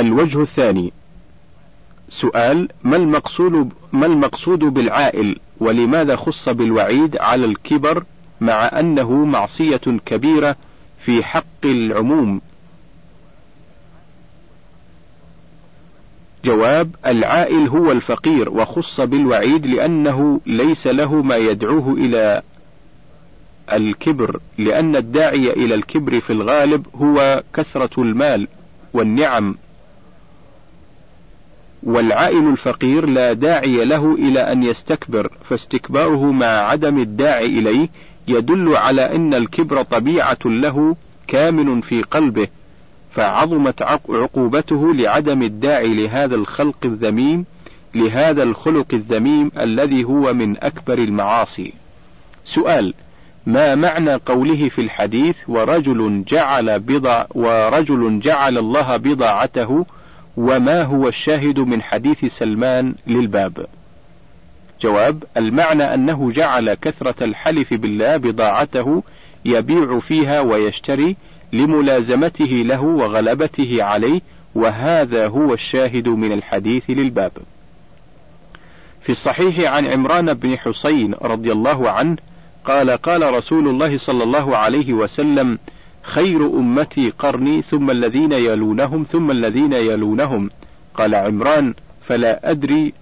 الوجه الثاني. سؤال ما المقصود ما المقصود بالعائل؟ ولماذا خص بالوعيد على الكبر مع أنه معصية كبيرة في حق العموم؟ جواب العائل هو الفقير وخص بالوعيد لأنه ليس له ما يدعوه إلى الكبر لأن الداعي إلى الكبر في الغالب هو كثرة المال والنعم. والعائل الفقير لا داعي له إلى أن يستكبر فاستكباره مع عدم الداعي إليه يدل على أن الكبر طبيعة له كامن في قلبه فعظمت عقوبته لعدم الداعي لهذا الخلق الذميم لهذا الخلق الذميم الذي هو من أكبر المعاصي. سؤال: ما معنى قوله في الحديث ورجل جعل بضع ورجل جعل الله بضاعته وما هو الشاهد من حديث سلمان للباب؟ جواب: المعنى أنه جعل كثرة الحلف بالله بضاعته يبيع فيها ويشتري لملازمته له وغلبته عليه وهذا هو الشاهد من الحديث للباب. في الصحيح عن عمران بن حسين رضي الله عنه قال قال رسول الله صلى الله عليه وسلم خير أمتي قرني ثم الذين يلونهم ثم الذين يلونهم. قال عمران فلا أدري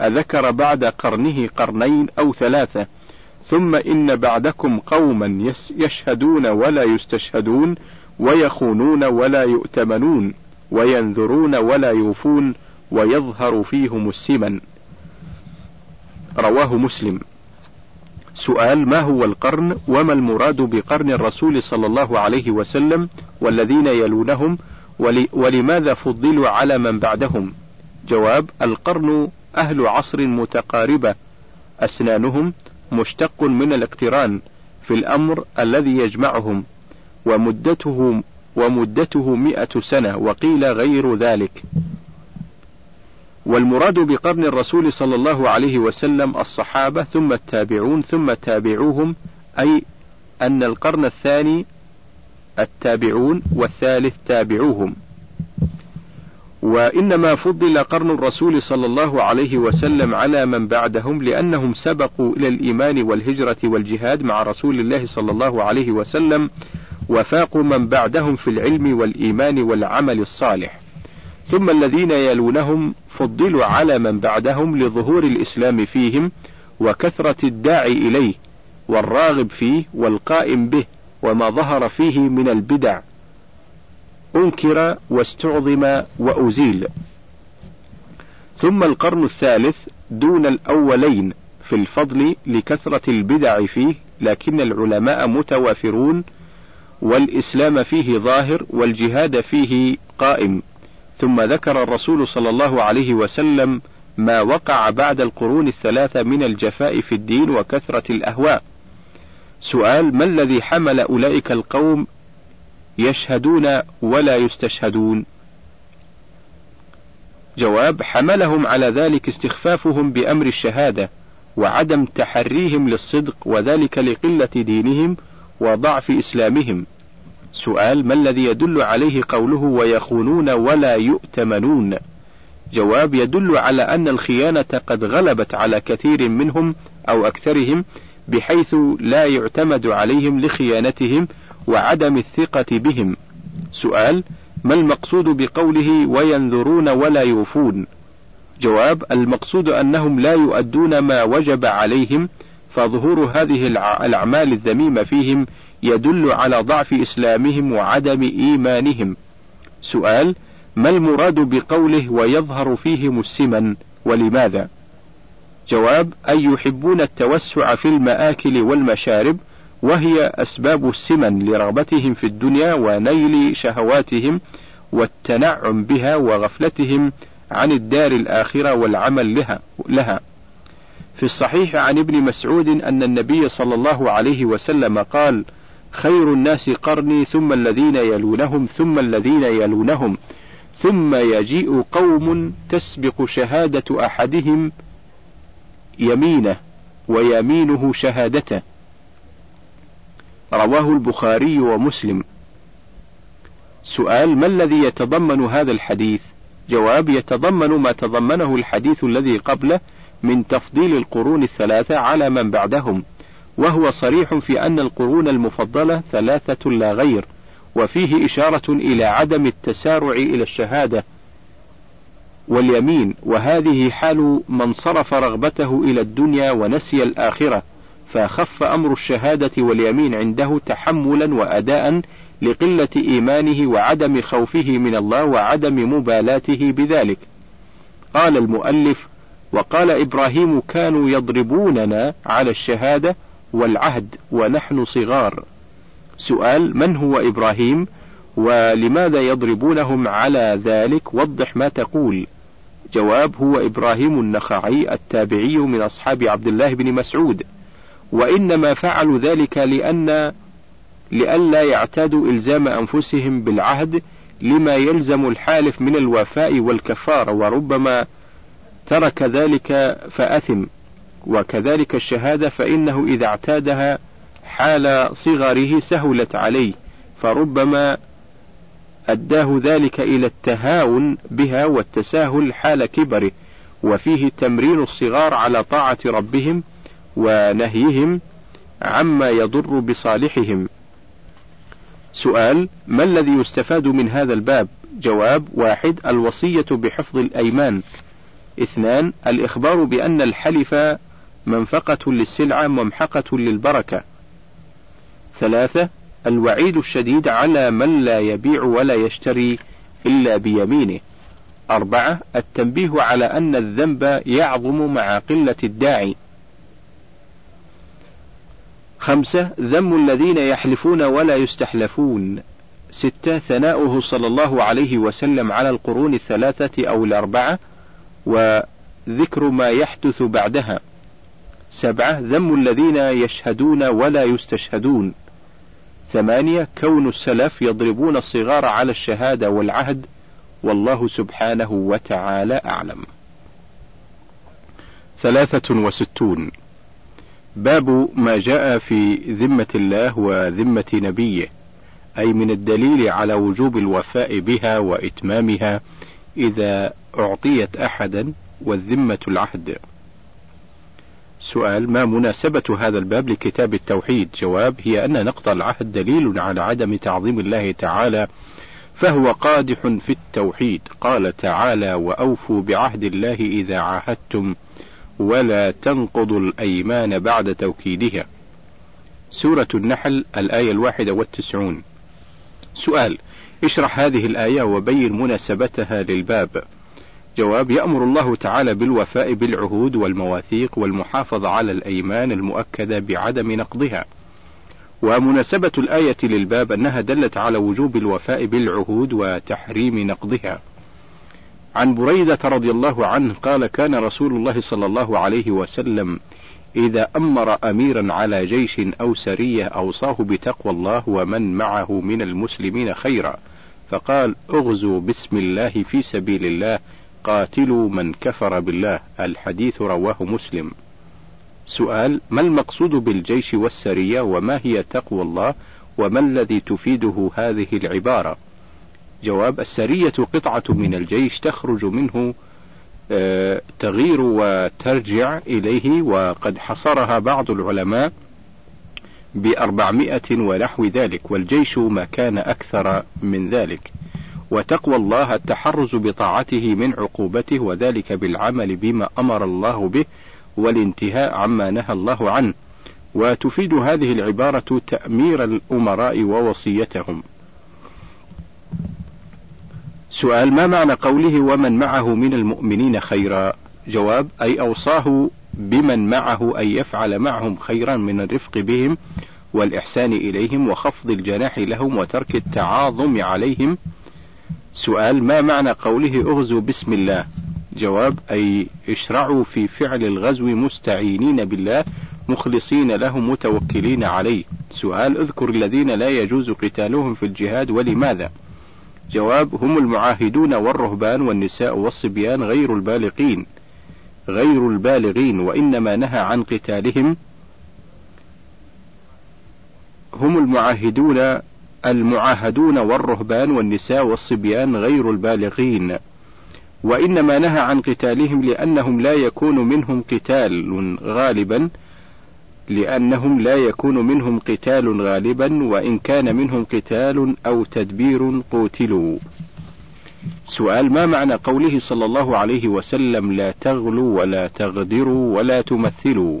أذكر بعد قرنه قرنين أو ثلاثة. ثم إن بعدكم قوما يشهدون ولا يستشهدون ويخونون ولا يؤتمنون وينذرون ولا يوفون ويظهر فيهم السمن. رواه مسلم. سؤال ما هو القرن؟ وما المراد بقرن الرسول صلى الله عليه وسلم والذين يلونهم؟ ولماذا فضلوا على من بعدهم؟ جواب القرن أهل عصر متقاربة. أسنانهم مشتق من الاقتران في الأمر الذي يجمعهم ومدته ومدته مئة سنة وقيل غير ذلك. والمراد بقرن الرسول صلى الله عليه وسلم الصحابة ثم التابعون ثم تابعوهم أي أن القرن الثاني التابعون والثالث تابعوهم. وإنما فضل قرن الرسول صلى الله عليه وسلم على من بعدهم لأنهم سبقوا إلى الإيمان والهجرة والجهاد مع رسول الله صلى الله عليه وسلم وفاقوا من بعدهم في العلم والإيمان والعمل الصالح. ثم الذين يلونهم فضلوا على من بعدهم لظهور الإسلام فيهم وكثرة الداعي إليه والراغب فيه والقائم به وما ظهر فيه من البدع. أنكر واستعظم وأزيل. ثم القرن الثالث دون الأولين في الفضل لكثرة البدع فيه لكن العلماء متوافرون والإسلام فيه ظاهر والجهاد فيه قائم. ثم ذكر الرسول صلى الله عليه وسلم ما وقع بعد القرون الثلاثة من الجفاء في الدين وكثرة الأهواء. سؤال ما الذي حمل أولئك القوم يشهدون ولا يستشهدون؟ جواب حملهم على ذلك استخفافهم بأمر الشهادة وعدم تحريهم للصدق وذلك لقلة دينهم وضعف إسلامهم. سؤال ما الذي يدل عليه قوله ويخونون ولا يؤتمنون جواب يدل على أن الخيانة قد غلبت على كثير منهم أو أكثرهم بحيث لا يعتمد عليهم لخيانتهم وعدم الثقة بهم. سؤال: ما المقصود بقوله وينذرون ولا يوفون؟ جواب: المقصود أنهم لا يؤدون ما وجب عليهم فظهور هذه الأعمال الذميمة فيهم يدل على ضعف إسلامهم وعدم إيمانهم. سؤال: ما المراد بقوله ويظهر فيهم السمن ولماذا؟ جواب: أي يحبون التوسع في المآكل والمشارب وهي أسباب السمن لرغبتهم في الدنيا ونيل شهواتهم والتنعم بها وغفلتهم عن الدار الآخرة والعمل لها, لها. في الصحيح عن ابن مسعود أن النبي صلى الله عليه وسلم قال: خير الناس قرني ثم الذين يلونهم ثم الذين يلونهم ثم يجيء قوم تسبق شهادة أحدهم يمينه ويمينه شهادته. رواه البخاري ومسلم. سؤال ما الذي يتضمن هذا الحديث؟ جواب يتضمن ما تضمنه الحديث الذي قبله من تفضيل القرون الثلاثة على من بعدهم. وهو صريح في أن القرون المفضلة ثلاثة لا غير وفيه إشارة إلى عدم التسارع إلى الشهادة واليمين وهذه حال من صرف رغبته إلى الدنيا ونسي الآخرة فخف أمر الشهادة واليمين عنده تحملا وأداء لقلة إيمانه وعدم خوفه من الله وعدم مبالاته بذلك. قال المؤلف: وقال إبراهيم كانوا يضربوننا على الشهادة والعهد ونحن صغار. سؤال: من هو إبراهيم؟ ولماذا يضربونهم على ذلك؟ وضح ما تقول. جواب: هو إبراهيم النخعي التابعي من أصحاب عبد الله بن مسعود. وإنما فعلوا ذلك لأن لئلا يعتادوا إلزام أنفسهم بالعهد لما يلزم الحالف من الوفاء والكفارة وربما ترك ذلك فأثم وكذلك الشهادة فإنه إذا اعتادها حال صغره سهلت عليه فربما أداه ذلك إلى التهاون بها والتساهل حال كبره وفيه تمرين الصغار على طاعة ربهم ونهيهم عما يضر بصالحهم. سؤال ما الذي يستفاد من هذا الباب؟ جواب واحد الوصية بحفظ الأيمان. اثنان الإخبار بأن الحلف منفقة للسلعة ممحقة للبركة. ثلاثة الوعيد الشديد على من لا يبيع ولا يشتري إلا بيمينه. أربعة التنبيه على أن الذنب يعظم مع قلة الداعي. خمسة ذم الذين يحلفون ولا يستحلفون. ستة ثناؤه صلى الله عليه وسلم على القرون الثلاثة أو الأربعة وذكر ما يحدث بعدها. سبعة ذم الذين يشهدون ولا يستشهدون. ثمانية كون السلف يضربون الصغار على الشهادة والعهد. والله سبحانه وتعالى أعلم. ثلاثة وستون. باب ما جاء في ذمة الله وذمة نبيه أي من الدليل على وجوب الوفاء بها وإتمامها إذا أعطيت أحدا والذمة العهد. سؤال ما مناسبة هذا الباب لكتاب التوحيد؟ جواب هي أن نقض العهد دليل على عدم تعظيم الله تعالى فهو قادح في التوحيد. قال تعالى وأوفوا بعهد الله إذا عاهدتم ولا تنقضوا الأيمان بعد توكيدها. سورة النحل الآية الواحدة والتسعون. سؤال اشرح هذه الآية وبين مناسبتها للباب. جواب يأمر الله تعالى بالوفاء بالعهود والمواثيق والمحافظة على الأيمان المؤكدة بعدم نقضها. ومناسبة الآية للباب أنها دلت على وجوب الوفاء بالعهود وتحريم نقضها. عن بريدة رضي الله عنه قال كان رسول الله صلى الله عليه وسلم إذا أمر أميرا على جيش أو سرية أوصاه بتقوى الله ومن معه من المسلمين خيرا فقال اغزوا بسم الله في سبيل الله قاتلوا من كفر بالله. الحديث رواه مسلم. سؤال ما المقصود بالجيش والسرية وما هي تقوى الله وما الذي تفيده هذه العبارة؟ جواب السرية قطعة من الجيش تخرج منه آه، تغير وترجع إليه وقد حصرها بعض العلماء بأربعمائة ونحو ذلك والجيش ما كان أكثر من ذلك. وتقوى الله التحرز بطاعته من عقوبته وذلك بالعمل بما أمر الله به والانتهاء عما نهى الله عنه. وتفيد هذه العبارة تأمير الأمراء ووصيتهم. سؤال ما معنى قوله ومن معه من المؤمنين خيرا جواب أي أوصاه بمن معه أن يفعل معهم خيرا من الرفق بهم والإحسان إليهم وخفض الجناح لهم وترك التعاظم عليهم. سؤال ما معنى قوله اغزوا بسم الله؟ جواب أي اشرعوا في فعل الغزو مستعينين بالله مخلصين له متوكلين عليه. سؤال اذكر الذين لا يجوز قتالهم في الجهاد ولماذا؟ جواب هم المعاهدون والرهبان والنساء والصبيان غير البالغين. غير البالغين وإنما نهى عن قتالهم. هم المعاهدون المعاهدون والرهبان والنساء والصبيان غير البالغين وإنما نهى عن قتالهم لأنهم لا يكون منهم قتال غالبا لأنهم لا يكون منهم قتال غالبا وإن كان منهم قتال أو تدبير قوتلوا. سؤال ما معنى قوله صلى الله عليه وسلم لا تغلوا ولا تغدروا ولا تمثلوا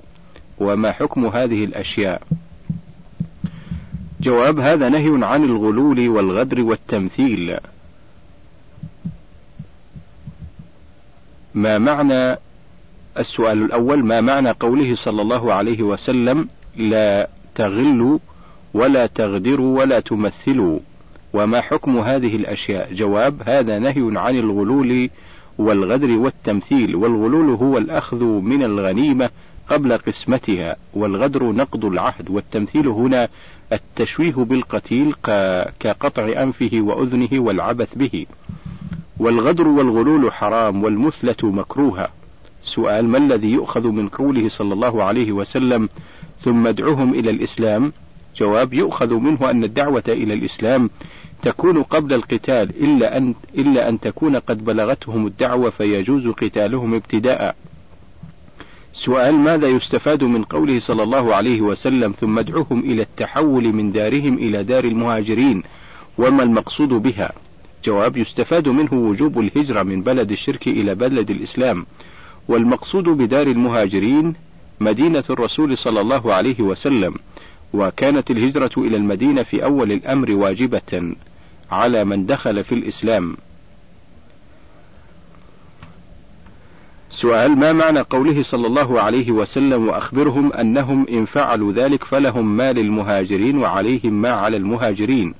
وما حكم هذه الأشياء؟ جواب هذا نهي عن الغلول والغدر والتمثيل. ما معنى السؤال الأول؟ ما معنى قوله صلى الله عليه وسلم لا تغلوا ولا تغدروا ولا تمثلوا وما حكم هذه الأشياء؟ جواب هذا نهي عن الغلول والغدر والتمثيل. والغلول هو الأخذ من الغنيمة قبل قسمتها والغدر نقض العهد. والتمثيل هنا التشويه بالقتيل كقطع أنفه وأذنه والعبث به. والغدر والغلول حرام والمثلة مكروهة. سؤال ما الذي يؤخذ من قوله صلى الله عليه وسلم ثم ادعوهم إلى الإسلام؟ جواب يؤخذ منه أن الدعوة إلى الإسلام تكون قبل القتال إلا أن إلا أن تكون قد بلغتهم الدعوة فيجوز قتالهم ابتداء. سؤال ماذا يستفاد من قوله صلى الله عليه وسلم ثم ادعوهم إلى التحول من دارهم إلى دار المهاجرين وما المقصود بها؟ جواب يستفاد منه وجوب الهجرة من بلد الشرك إلى بلد الإسلام والمقصود بدار المهاجرين مدينة الرسول صلى الله عليه وسلم وكانت الهجرة إلى المدينة في أول الأمر واجبة على من دخل في الإسلام سؤال ما معنى قوله صلى الله عليه وسلم وأخبرهم أنهم إن فعلوا ذلك فلهم ما للمهاجرين وعليهم ما على المهاجرين؟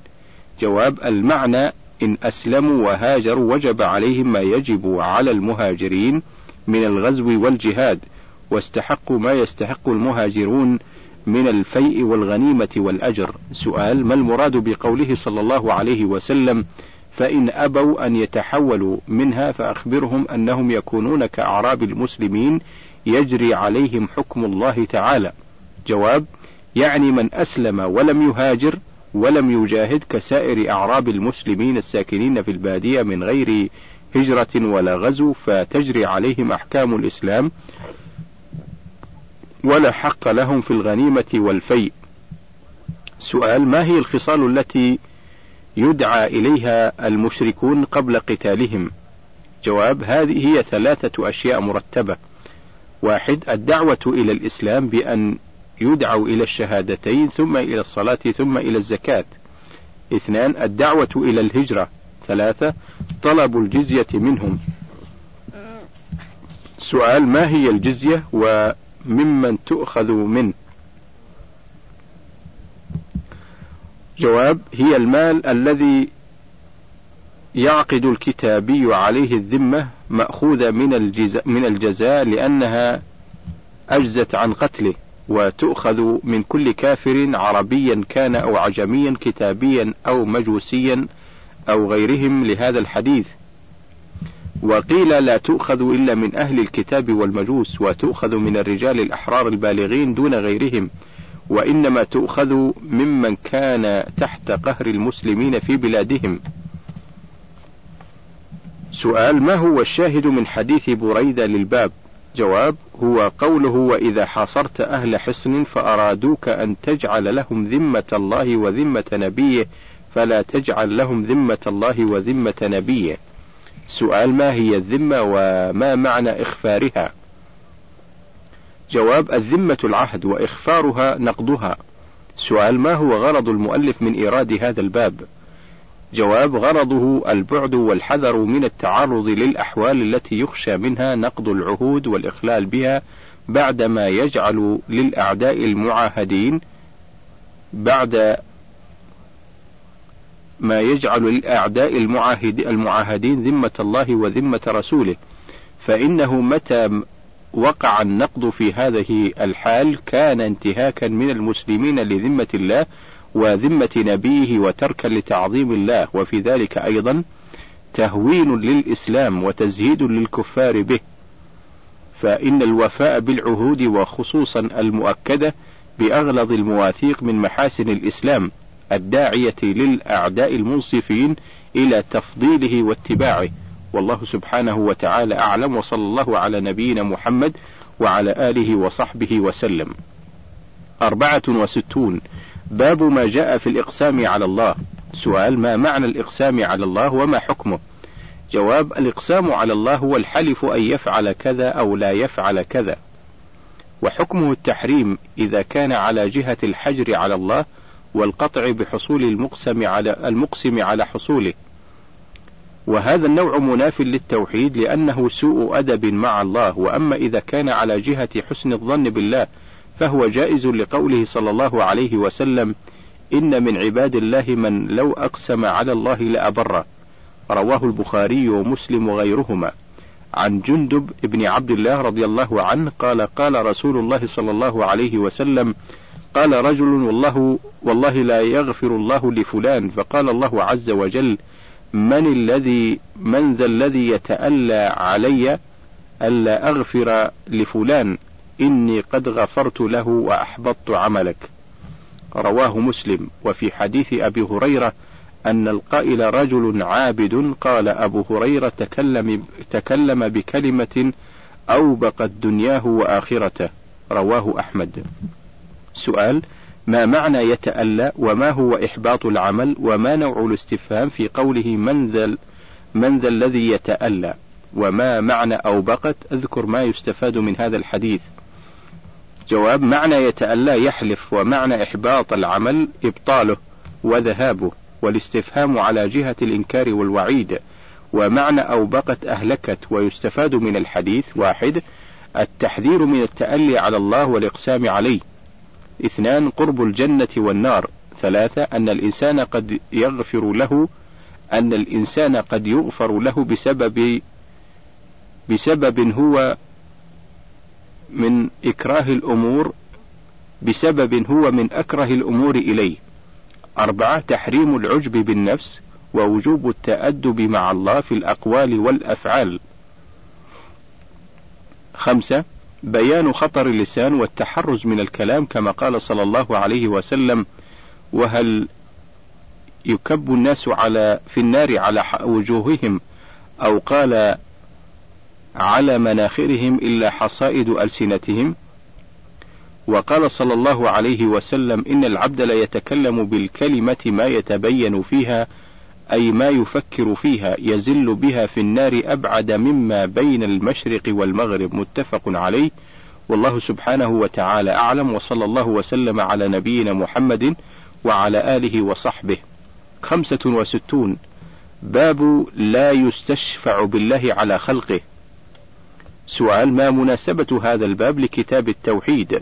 جواب المعنى إن أسلموا وهاجروا وجب عليهم ما يجب على المهاجرين من الغزو والجهاد واستحقوا ما يستحق المهاجرون من الفيء والغنيمة والأجر. سؤال ما المراد بقوله صلى الله عليه وسلم فإن أبوا أن يتحولوا منها فأخبرهم أنهم يكونون كأعراب المسلمين يجري عليهم حكم الله تعالى جواب يعني من أسلم ولم يهاجر ولم يجاهد كسائر أعراب المسلمين الساكنين في البادية من غير هجرة ولا غزو فتجري عليهم أحكام الإسلام ولا حق لهم في الغنيمة والفيء. سؤال ما هي الخصال التي يدعى إليها المشركون قبل قتالهم؟ جواب هذه هي ثلاثة أشياء مرتبة. واحد الدعوة إلى الإسلام بأن يدعوا إلى الشهادتين ثم إلى الصلاة ثم إلى الزكاة. اثنان الدعوة إلى الهجرة. ثلاثة طلب الجزية منهم. سؤال ما هي الجزية وممن تؤخذ منه؟ جواب هي المال الذي يعقد الكتابي عليه الذمة مأخوذة من الجزاء, من الجزاء لأنها أجزت عن قتله وتؤخذ من كل كافر عربيا كان أو عجميا كتابيا أو مجوسيا أو غيرهم لهذا الحديث. وقيل لا تؤخذ إلا من أهل الكتاب والمجوس وتؤخذ من الرجال الأحرار البالغين دون غيرهم. وإنما تؤخذ ممن كان تحت قهر المسلمين في بلادهم. سؤال ما هو الشاهد من حديث بريدة للباب؟ جواب هو قوله وإذا حاصرت أهل حصن فأرادوك أن تجعل لهم ذمة الله وذمة نبيه فلا تجعل لهم ذمة الله وذمة نبيه. سؤال ما هي الذمة وما معنى إخفارها؟ جواب الذمة العهد وإخفارها نقضها. سؤال ما هو غرض المؤلف من إيراد هذا الباب؟ جواب غرضه البعد والحذر من التعرض للأحوال التي يخشى منها نقض العهود والإخلال بها بعدما يجعل للأعداء المعاهدين بعد ما يجعل للأعداء المعاهد المعاهدين ذمة الله وذمة رسوله. فإنه متى وقع النقض في هذه الحال كان انتهاكا من المسلمين لذمة الله وذمة نبيه وتركا لتعظيم الله وفي ذلك أيضا تهوين للإسلام وتزهيد للكفار به. فإن الوفاء بالعهود وخصوصا المؤكدة بأغلظ المواثيق من محاسن الإسلام الداعية للأعداء المنصفين إلى تفضيله واتباعه. والله سبحانه وتعالى أعلم وصلى الله على نبينا محمد وعلى آله وصحبه وسلم. أربعة وستون. باب ما جاء في الإقسام على الله. سؤال ما معنى الإقسام على الله وما حكمه؟ جواب الإقسام على الله هو الحلف أن يفعل كذا أو لا يفعل كذا. وحكمه التحريم إذا كان على جهة الحجر على الله والقطع بحصول المقسم على المقسم على حصوله. وهذا النوع مناف للتوحيد لأنه سوء أدب مع الله وأما إذا كان على جهة حسن الظن بالله فهو جائز لقوله صلى الله عليه وسلم إن من عباد الله من لو أقسم على الله لأبره. رواه البخاري ومسلم وغيرهما. عن جندب بن عبد الله رضي الله عنه قال قال رسول الله صلى الله عليه وسلم قال رجل والله والله لا يغفر الله لفلان فقال الله عز وجل من الذي من ذا الذي يتألى علي ألا أغفر لفلان إني قد غفرت له وأحبطت عملك. رواه مسلم. وفي حديث أبي هريرة أن القائل رجل عابد قال أبو هريرة تكلم, تكلم بكلمة أوبقت دنياه وآخرته. رواه أحمد. سؤال ما معنى يتألى وما هو إحباط العمل وما نوع الاستفهام في قوله من ذا من ذا الذي يتألى وما معنى أوبقت أذكر ما يستفاد من هذا الحديث. جواب معنى يتألى يحلف ومعنى إحباط العمل إبطاله وذهابه والاستفهام على جهة الإنكار والوعيد. ومعنى أوبقت أهلكت ويستفاد من الحديث واحد التحذير من التألي على الله والإقسام عليه. اثنان قرب الجنة والنار. ثلاثة أن الإنسان قد يغفر له أن الإنسان قد يغفر له بسبب بسبب هو من إكراه الأمور بسبب هو من أكره الأمور إليه. أربعة تحريم العجب بالنفس ووجوب التأدب مع الله في الأقوال والأفعال. خمسة بيان خطر اللسان والتحرز من الكلام كما قال صلى الله عليه وسلم وهل يكب الناس على في النار على وجوههم أو قال على مناخرهم إلا حصائد ألسنتهم؟ وقال صلى الله عليه وسلم إن العبد ليتكلم بالكلمة ما يتبين فيها أي ما يفكر فيها يزل بها في النار أبعد مما بين المشرق والمغرب متفق عليه. والله سبحانه وتعالى أعلم وصلى الله وسلم على نبينا محمد وعلى آله وصحبه. خمسة وستون. باب لا يستشفع بالله على خلقه. سؤال ما مناسبة هذا الباب لكتاب التوحيد؟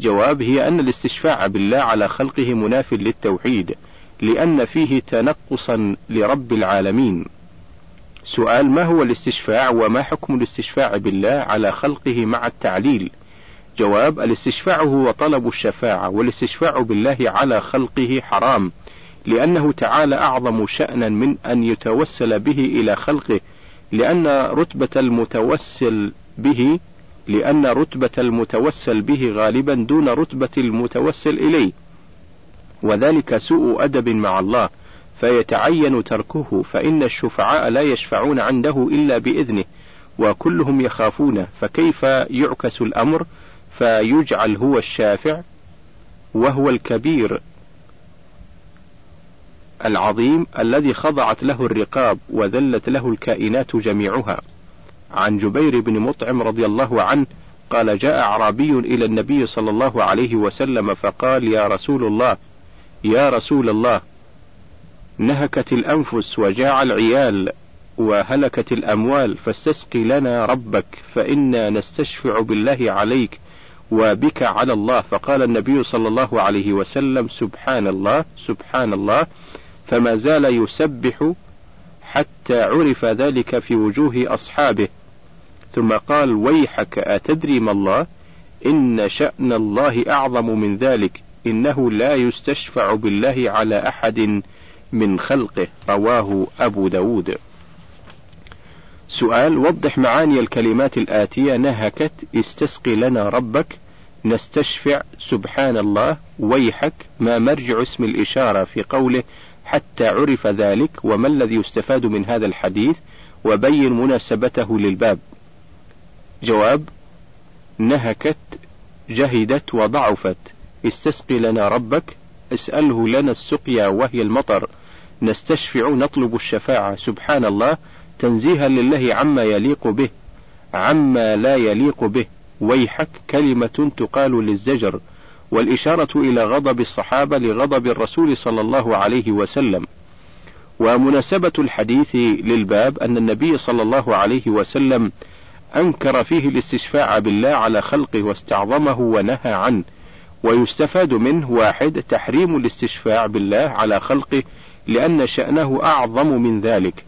جواب هي أن الاستشفاع بالله على خلقه مناف للتوحيد. لأن فيه تنقصا لرب العالمين. سؤال ما هو الاستشفاع وما حكم الاستشفاع بالله على خلقه مع التعليل؟ جواب الاستشفاع هو طلب الشفاعة والاستشفاع بالله على خلقه حرام لأنه تعالى أعظم شأنا من أن يتوسل به إلى خلقه لأن رتبة المتوسل به لأن رتبة المتوسل به غالبا دون رتبة المتوسل إليه. وذلك سوء أدب مع الله فيتعين تركه فإن الشفعاء لا يشفعون عنده إلا بإذنه وكلهم يخافونه فكيف يعكس الأمر؟ فيجعل هو الشافع وهو الكبير العظيم الذي خضعت له الرقاب وذلت له الكائنات جميعها. عن جبير بن مطعم رضي الله عنه قال جاء أعرابي إلى النبي صلى الله عليه وسلم فقال يا رسول الله يا رسول الله. نهكت الأنفس وجاع العيال وهلكت الأموال فاستسقي لنا ربك فإنا نستشفع بالله عليك وبك على الله. فقال النبي صلى الله عليه وسلم سبحان الله سبحان الله. فما زال يسبح حتى عرف ذلك في وجوه أصحابه. ثم قال ويحك أتدري ما الله؟ إن شأن الله أعظم من ذلك. إنه لا يستشفع بالله على أحد من خلقه. رواه أبو داود. سؤال وضح معاني الكلمات الآتية نهكت استسقي لنا ربك نستشفع سبحان الله ويحك. ما مرجع اسم الإشارة في قوله حتى عرف ذلك وما الذي يستفاد من هذا الحديث؟ وبين مناسبته للباب. جواب نهكت جهدت وضعفت. استسقي لنا ربك اسأله لنا السقيا وهي المطر. نستشفع نطلب الشفاعة. سبحان الله تنزيها لله عما يليق به عما لا يليق به. ويحك كلمة تقال للزجر. والإشارة إلى غضب الصحابة لغضب الرسول صلى الله عليه وسلم. ومناسبة الحديث للباب أن النبي صلى الله عليه وسلم أنكر فيه الاستشفاع بالله على خلقه واستعظمه ونهى عنه. ويستفاد منه واحد تحريم الاستشفاع بالله على خلقه لأن شأنه أعظم من ذلك.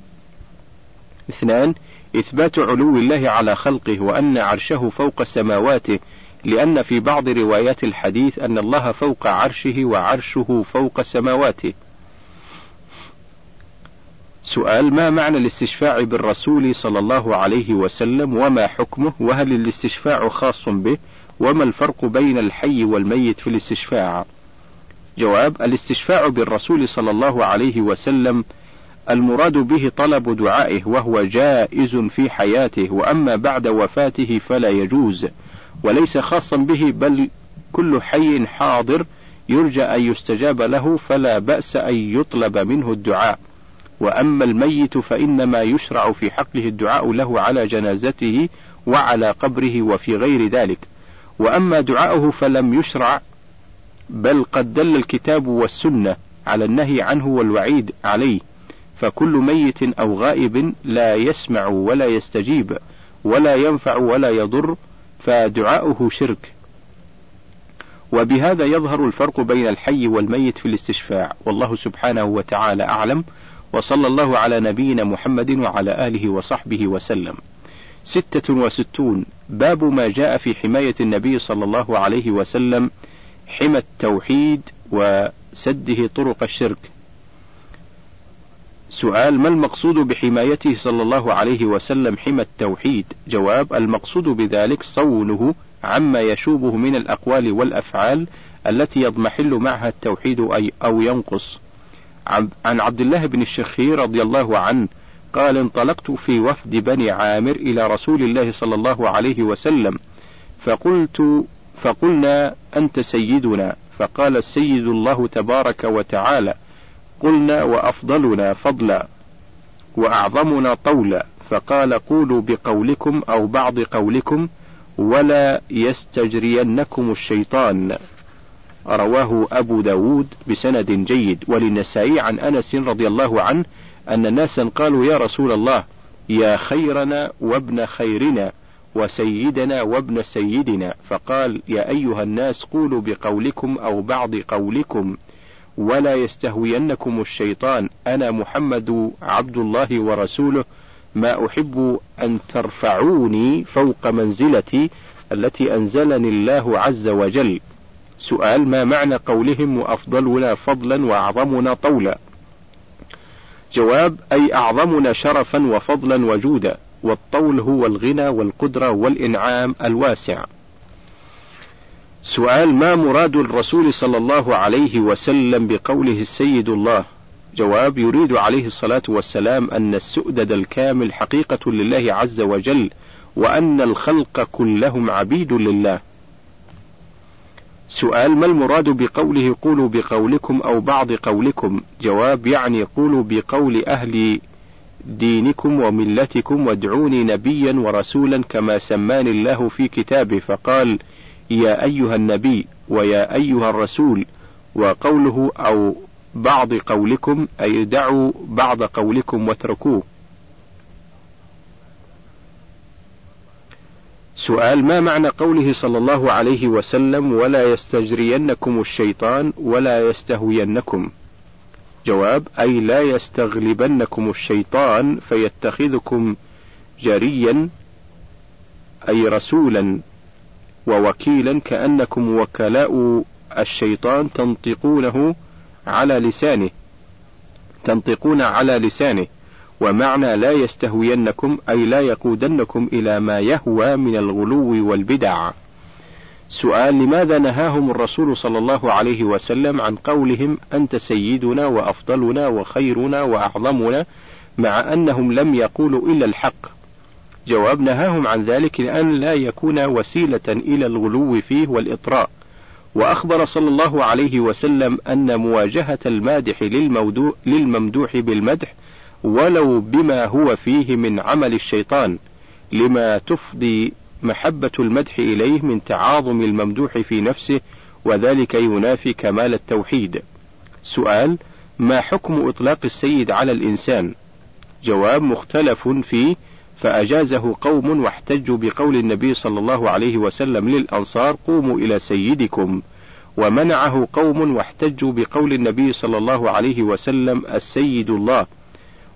اثنان إثبات علو الله على خلقه وأن عرشه فوق سماواته لأن في بعض روايات الحديث أن الله فوق عرشه وعرشه فوق سماواته. سؤال ما معنى الاستشفاع بالرسول صلى الله عليه وسلم؟ وما حكمه؟ وهل الاستشفاع خاص به؟ وما الفرق بين الحي والميت في الاستشفاع؟ جواب الاستشفاع بالرسول صلى الله عليه وسلم المراد به طلب دعائه وهو جائز في حياته وأما بعد وفاته فلا يجوز وليس خاصا به بل كل حي حاضر يرجى أن يستجاب له فلا بأس أن يطلب منه الدعاء. وأما الميت فإنما يشرع في حقه الدعاء له على جنازته وعلى قبره وفي غير ذلك. وأما دعاؤه فلم يشرع بل قد دل الكتاب والسنة على النهي عنه والوعيد عليه فكل ميت أو غائب لا يسمع ولا يستجيب ولا ينفع ولا يضر فدعاؤه شرك. وبهذا يظهر الفرق بين الحي والميت في الاستشفاع والله سبحانه وتعالى أعلم وصلى الله على نبينا محمد وعلى آله وصحبه وسلم. ستة وستون. باب ما جاء في حماية النبي صلى الله عليه وسلم حمى التوحيد وسده طرق الشرك. سؤال ما المقصود بحمايته صلى الله عليه وسلم حمى التوحيد؟ جواب المقصود بذلك صونه عما يشوبه من الأقوال والأفعال التي يضمحل معها التوحيد أي أو ينقص. عن عبد الله بن الشخير رضي الله عنه قال انطلقت في وفد بني عامر إلى رسول الله صلى الله عليه وسلم فقلت فقلنا أنت سيدنا فقال السيد الله تبارك وتعالى قلنا وأفضلنا فضلا وأعظمنا طولا فقال قولوا بقولكم أو بعض قولكم ولا يستجرينكم الشيطان. رواه أبو داود بسند جيد وللنسائي عن أنس رضي الله عنه أن ناسا قالوا يا رسول الله يا خيرنا وابن خيرنا وسيدنا وابن سيدنا. فقال يا أيها الناس قولوا بقولكم أو بعض قولكم ولا يستهوينكم الشيطان. أنا محمد عبد الله ورسوله ما أحب أن ترفعوني فوق منزلتي التي أنزلني الله عز وجل. سؤال ما معنى قولهم وأفضلنا فضلا وأعظمنا طولا؟ جواب أي أعظمنا شرفا وفضلا وجودا والطول هو الغنى والقدرة والإنعام الواسع. سؤال ما مراد الرسول صلى الله عليه وسلم بقوله السيد الله؟ جواب يريد عليه الصلاة والسلام أن السؤدد الكامل حقيقة لله عز وجل وأن الخلق كلهم عبيد لله. سؤال ما المراد بقوله قولوا بقولكم أو بعض قولكم؟ جواب يعني قولوا بقول أهل دينكم وملتكم وادعوني نبيا ورسولا كما سماني الله في كتابه فقال يا أيها النبي ويا أيها الرسول وقوله أو بعض قولكم أي دعوا بعض قولكم واتركوه. سؤال ما معنى قوله صلى الله عليه وسلم ولا يستجرينكم الشيطان ولا يستهوينكم؟ جواب أي لا يستغلبنكم الشيطان فيتخذكم جريا أي رسولا ووكيلا كأنكم وكلاء الشيطان تنطقونه على لسانه تنطقون على لسانه. ومعنى لا يستهوينكم أي لا يقودنكم إلى ما يهوى من الغلو والبدع. سؤال لماذا نهاهم الرسول صلى الله عليه وسلم عن قولهم أنت سيدنا وأفضلنا وخيرنا وأعظمنا مع أنهم لم يقولوا إلا الحق؟ جواب نهاهم عن ذلك لأن لا يكون وسيلة إلى الغلو فيه والإطراء. وأخبر صلى الله عليه وسلم أن مواجهة المادح للممدوح بالمدح ولو بما هو فيه من عمل الشيطان لما تفضي محبة المدح إليه من تعاظم الممدوح في نفسه وذلك ينافي كمال التوحيد. سؤال: ما حكم إطلاق السيد على الإنسان؟ جواب مختلف فيه فأجازه قوم واحتجوا بقول النبي صلى الله عليه وسلم للأنصار قوموا إلى سيدكم ومنعه قوم واحتجوا بقول النبي صلى الله عليه وسلم السيد الله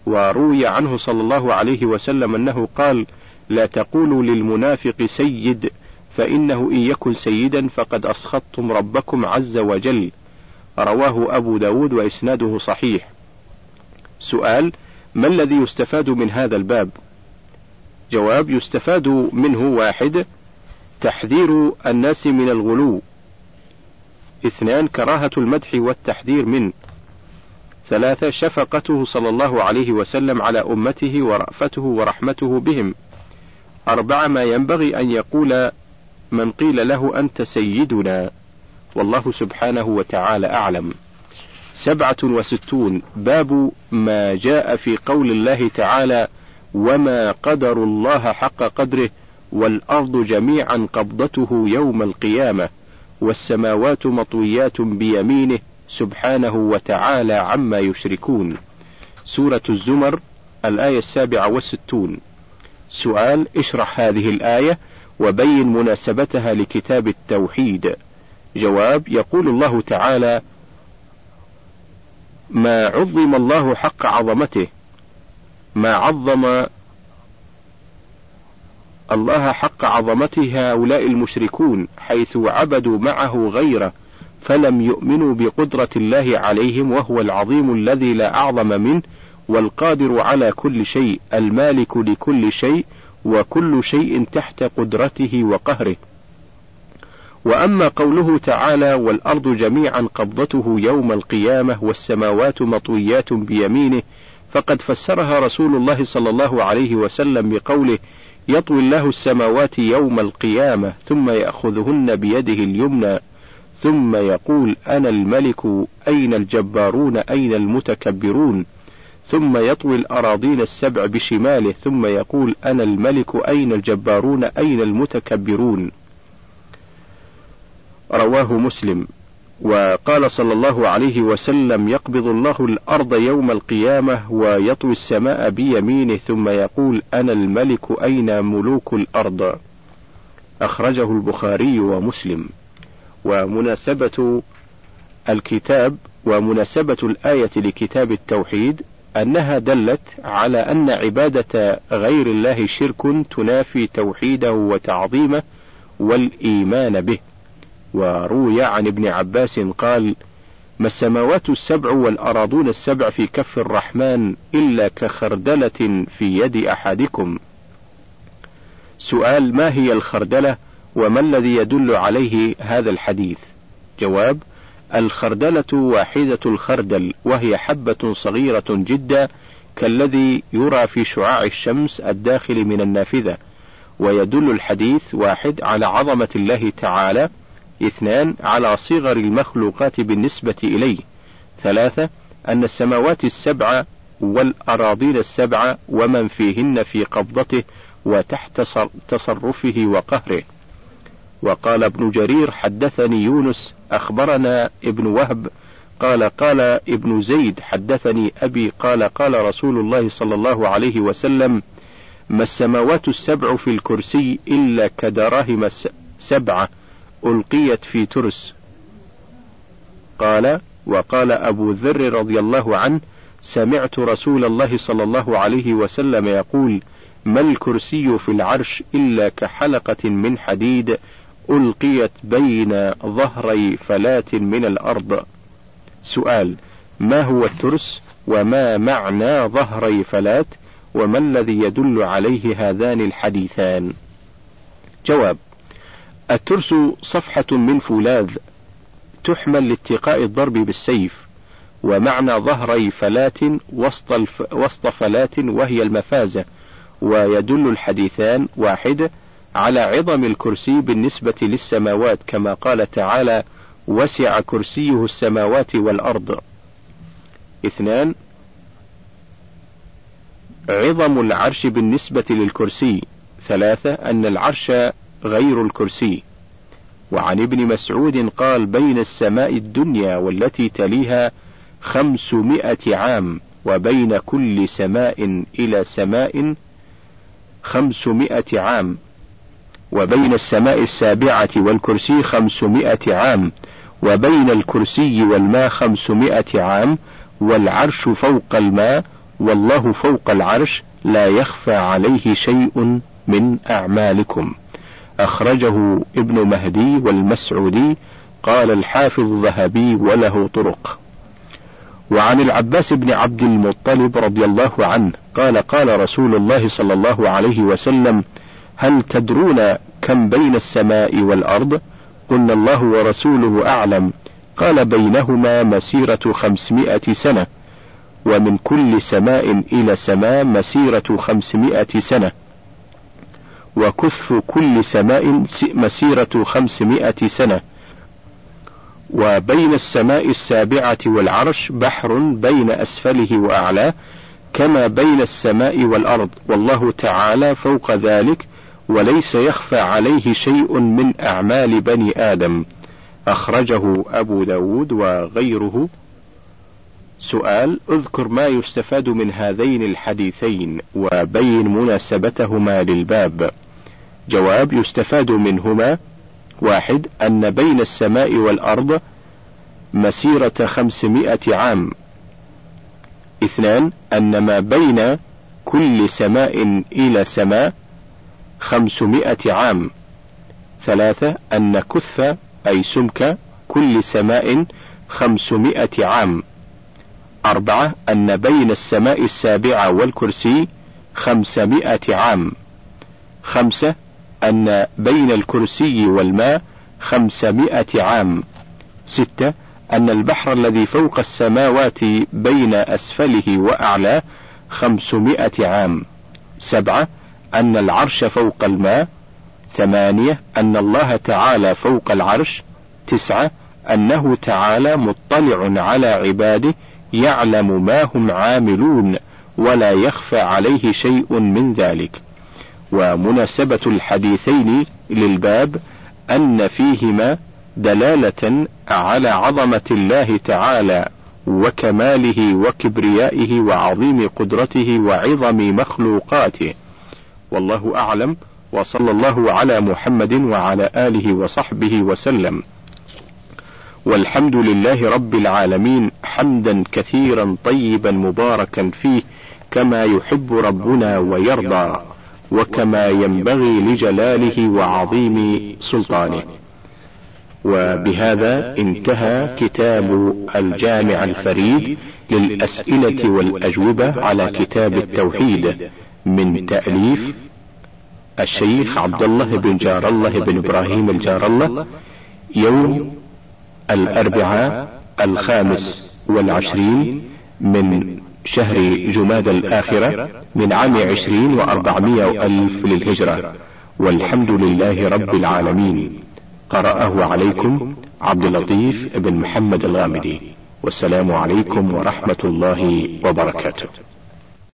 وروي عنه صلى الله عليه وسلم أنه قال لا تقولوا للمنافق سيد فإنه إن يكن سيدا فقد أسخطتم ربكم عز وجل. رواه أبو داود وإسناده صحيح. سؤال ما الذي يستفاد من هذا الباب؟ جواب يستفاد منه واحد تحذير الناس من الغلو. اثنان كراهة المدح والتحذير منه. ثلاثة شفقته صلى الله عليه وسلم على أمته ورأفته ورحمته بهم. أربعة ما ينبغي أن يقول من قيل له أنت سيدنا. والله سبحانه وتعالى أعلم. سبعة وستون باب ما جاء في قول الله تعالى وما قدر الله حق قدره والأرض جميعا قبضته يوم القيامة والسماوات مطويات بيمينه سبحانه وتعالى عما يشركون. سورة الزمر الآية السابعة والستون. سؤال اشرح هذه الآية وبين مناسبتها لكتاب التوحيد. جواب يقول الله تعالى ما عظم الله حق عظمته ما عظم الله حق عظمته هؤلاء المشركون حيث عبدوا معه غيره فلم يؤمنوا بقدرة الله عليهم وهو العظيم الذي لا أعظم منه والقادر على كل شيء المالك لكل شيء وكل شيء تحت قدرته وقهره. وأما قوله تعالى والأرض جميعا قبضته يوم القيامة والسماوات مطويات بيمينه فقد فسرها رسول الله صلى الله عليه وسلم بقوله يطوي الله السماوات يوم القيامة ثم يأخذهن بيده اليمنى ثم يقول أنا الملك أين الجبارون أين المتكبرون؟ ثم يطوي الأراضين السبع بشماله ثم يقول أنا الملك أين الجبارون أين المتكبرون؟ رواه مسلم. وقال صلى الله عليه وسلم يقبض الله الأرض يوم القيامة ويطوي السماء بيمينه ثم يقول أنا الملك أين ملوك الأرض؟ أخرجه البخاري ومسلم. ومناسبة الكتاب ومناسبة الآية لكتاب التوحيد أنها دلت على أن عبادة غير الله شرك تنافي توحيده وتعظيمه والإيمان به. وروي عن ابن عباس قال ما السماوات السبع والأراضون السبع في كف الرحمن إلا كخردلة في يد أحدكم؟ سؤال ما هي الخردلة؟ وما الذي يدل عليه هذا الحديث؟ جواب الخردلة واحدة الخردل وهي حبة صغيرة جدا كالذي يرى في شعاع الشمس الداخل من النافذة ويدل الحديث واحد على عظمة الله تعالى اثنان على صغر المخلوقات بالنسبة إليه ثلاثة أن السماوات السبع والأراضين السبع ومن فيهن في قبضته وتحت تصرفه وقهره. وقال ابن جرير حدثني يونس أخبرنا ابن وهب قال قال ابن زيد حدثني أبي قال قال رسول الله صلى الله عليه وسلم ما السماوات السبع في الكرسي إلا كدراهم سبعة ألقيت في ترس. قال وقال أبو ذر رضي الله عنه سمعت رسول الله صلى الله عليه وسلم يقول ما الكرسي في العرش إلا كحلقة من حديد ألقيت بين ظهري فلاة من الأرض. سؤال ما هو الترس وما معنى ظهري فلاة وما الذي يدل عليه هذان الحديثان؟ جواب الترس صفحة من فولاذ تحمل لاتقاء الضرب بالسيف ومعنى ظهري فلاة وسط, الف وسط فلاة وهي المفازة ويدل الحديثان واحد على عظم الكرسي بالنسبة للسماوات كما قال تعالى وسع كرسيه السماوات والأرض. اثنان عظم العرش بالنسبة للكرسي. ثلاثة أن العرش غير الكرسي. وعن ابن مسعود قال بين السماء الدنيا والتي تليها خمسمائة عام وبين كل سماء إلى سماء خمسمائة عام. وبين السماء السابعة والكرسي خمسمائة عام وبين الكرسي والماء خمسمائة عام والعرش فوق الماء والله فوق العرش لا يخفى عليه شيء من أعمالكم. أخرجه ابن مهدي والمسعودي قال الحافظ الذهبي وله طرق. وعن العباس بن عبد المطلب رضي الله عنه قال قال رسول الله صلى الله عليه وسلم هل تدرون كم بين السماء والأرض؟ قلنا الله ورسوله أعلم. قال بينهما مسيرة خمسمائة سنة. ومن كل سماء إلى سماء مسيرة خمسمائة سنة. وكثف كل سماء مسيرة خمسمائة سنة. وبين السماء السابعة والعرش بحر بين أسفله وأعلاه كما بين السماء والأرض. والله تعالى فوق ذلك وليس يخفى عليه شيء من أعمال بني آدم. أخرجه أبو داود وغيره. سؤال اذكر ما يستفاد من هذين الحديثين وبين مناسبتهما للباب. جواب يستفاد منهما. واحد أن بين السماء والأرض مسيرة خمسمائة عام. اثنان أن ما بين كل سماء إلى سماء خمسمائة عام. ثلاثة أن كث أي سمك كل سماء خمسمائة عام. أربعة أن بين السماء السابعة والكرسي خمسمائة عام. خمسة أن بين الكرسي والماء خمسمائة عام. ستة أن البحر الذي فوق السماوات بين أسفله وأعلاه خمسمائة عام. سبعة أن العرش فوق الماء. ثمانية أن الله تعالى فوق العرش. تسعة أنه تعالى مطلع على عباده يعلم ما هم عاملون ولا يخفى عليه شيء من ذلك. ومناسبة الحديثين للباب أن فيهما دلالة على عظمة الله تعالى وكماله وكبريائه وعظيم قدرته وعظم مخلوقاته. والله أعلم وصلى الله على محمد وعلى آله وصحبه وسلم. والحمد لله رب العالمين حمدا كثيرا طيبا مباركا فيه كما يحب ربنا ويرضى وكما ينبغي لجلاله وعظيم سلطانه. وبهذا انتهى كتاب الجامع الفريد للأسئلة والأجوبة على كتاب التوحيد. من تأليف الشيخ عبد الله بن جار الله بن إبراهيم الجار الله يوم الأربعاء الخامس والعشرين من شهر جماد الآخرة من عام عشرين وأربعمائة ألف للهجرة. والحمد لله رب العالمين. قرأه عليكم عبد اللطيف بن محمد الغامدي. والسلام عليكم ورحمة الله وبركاته.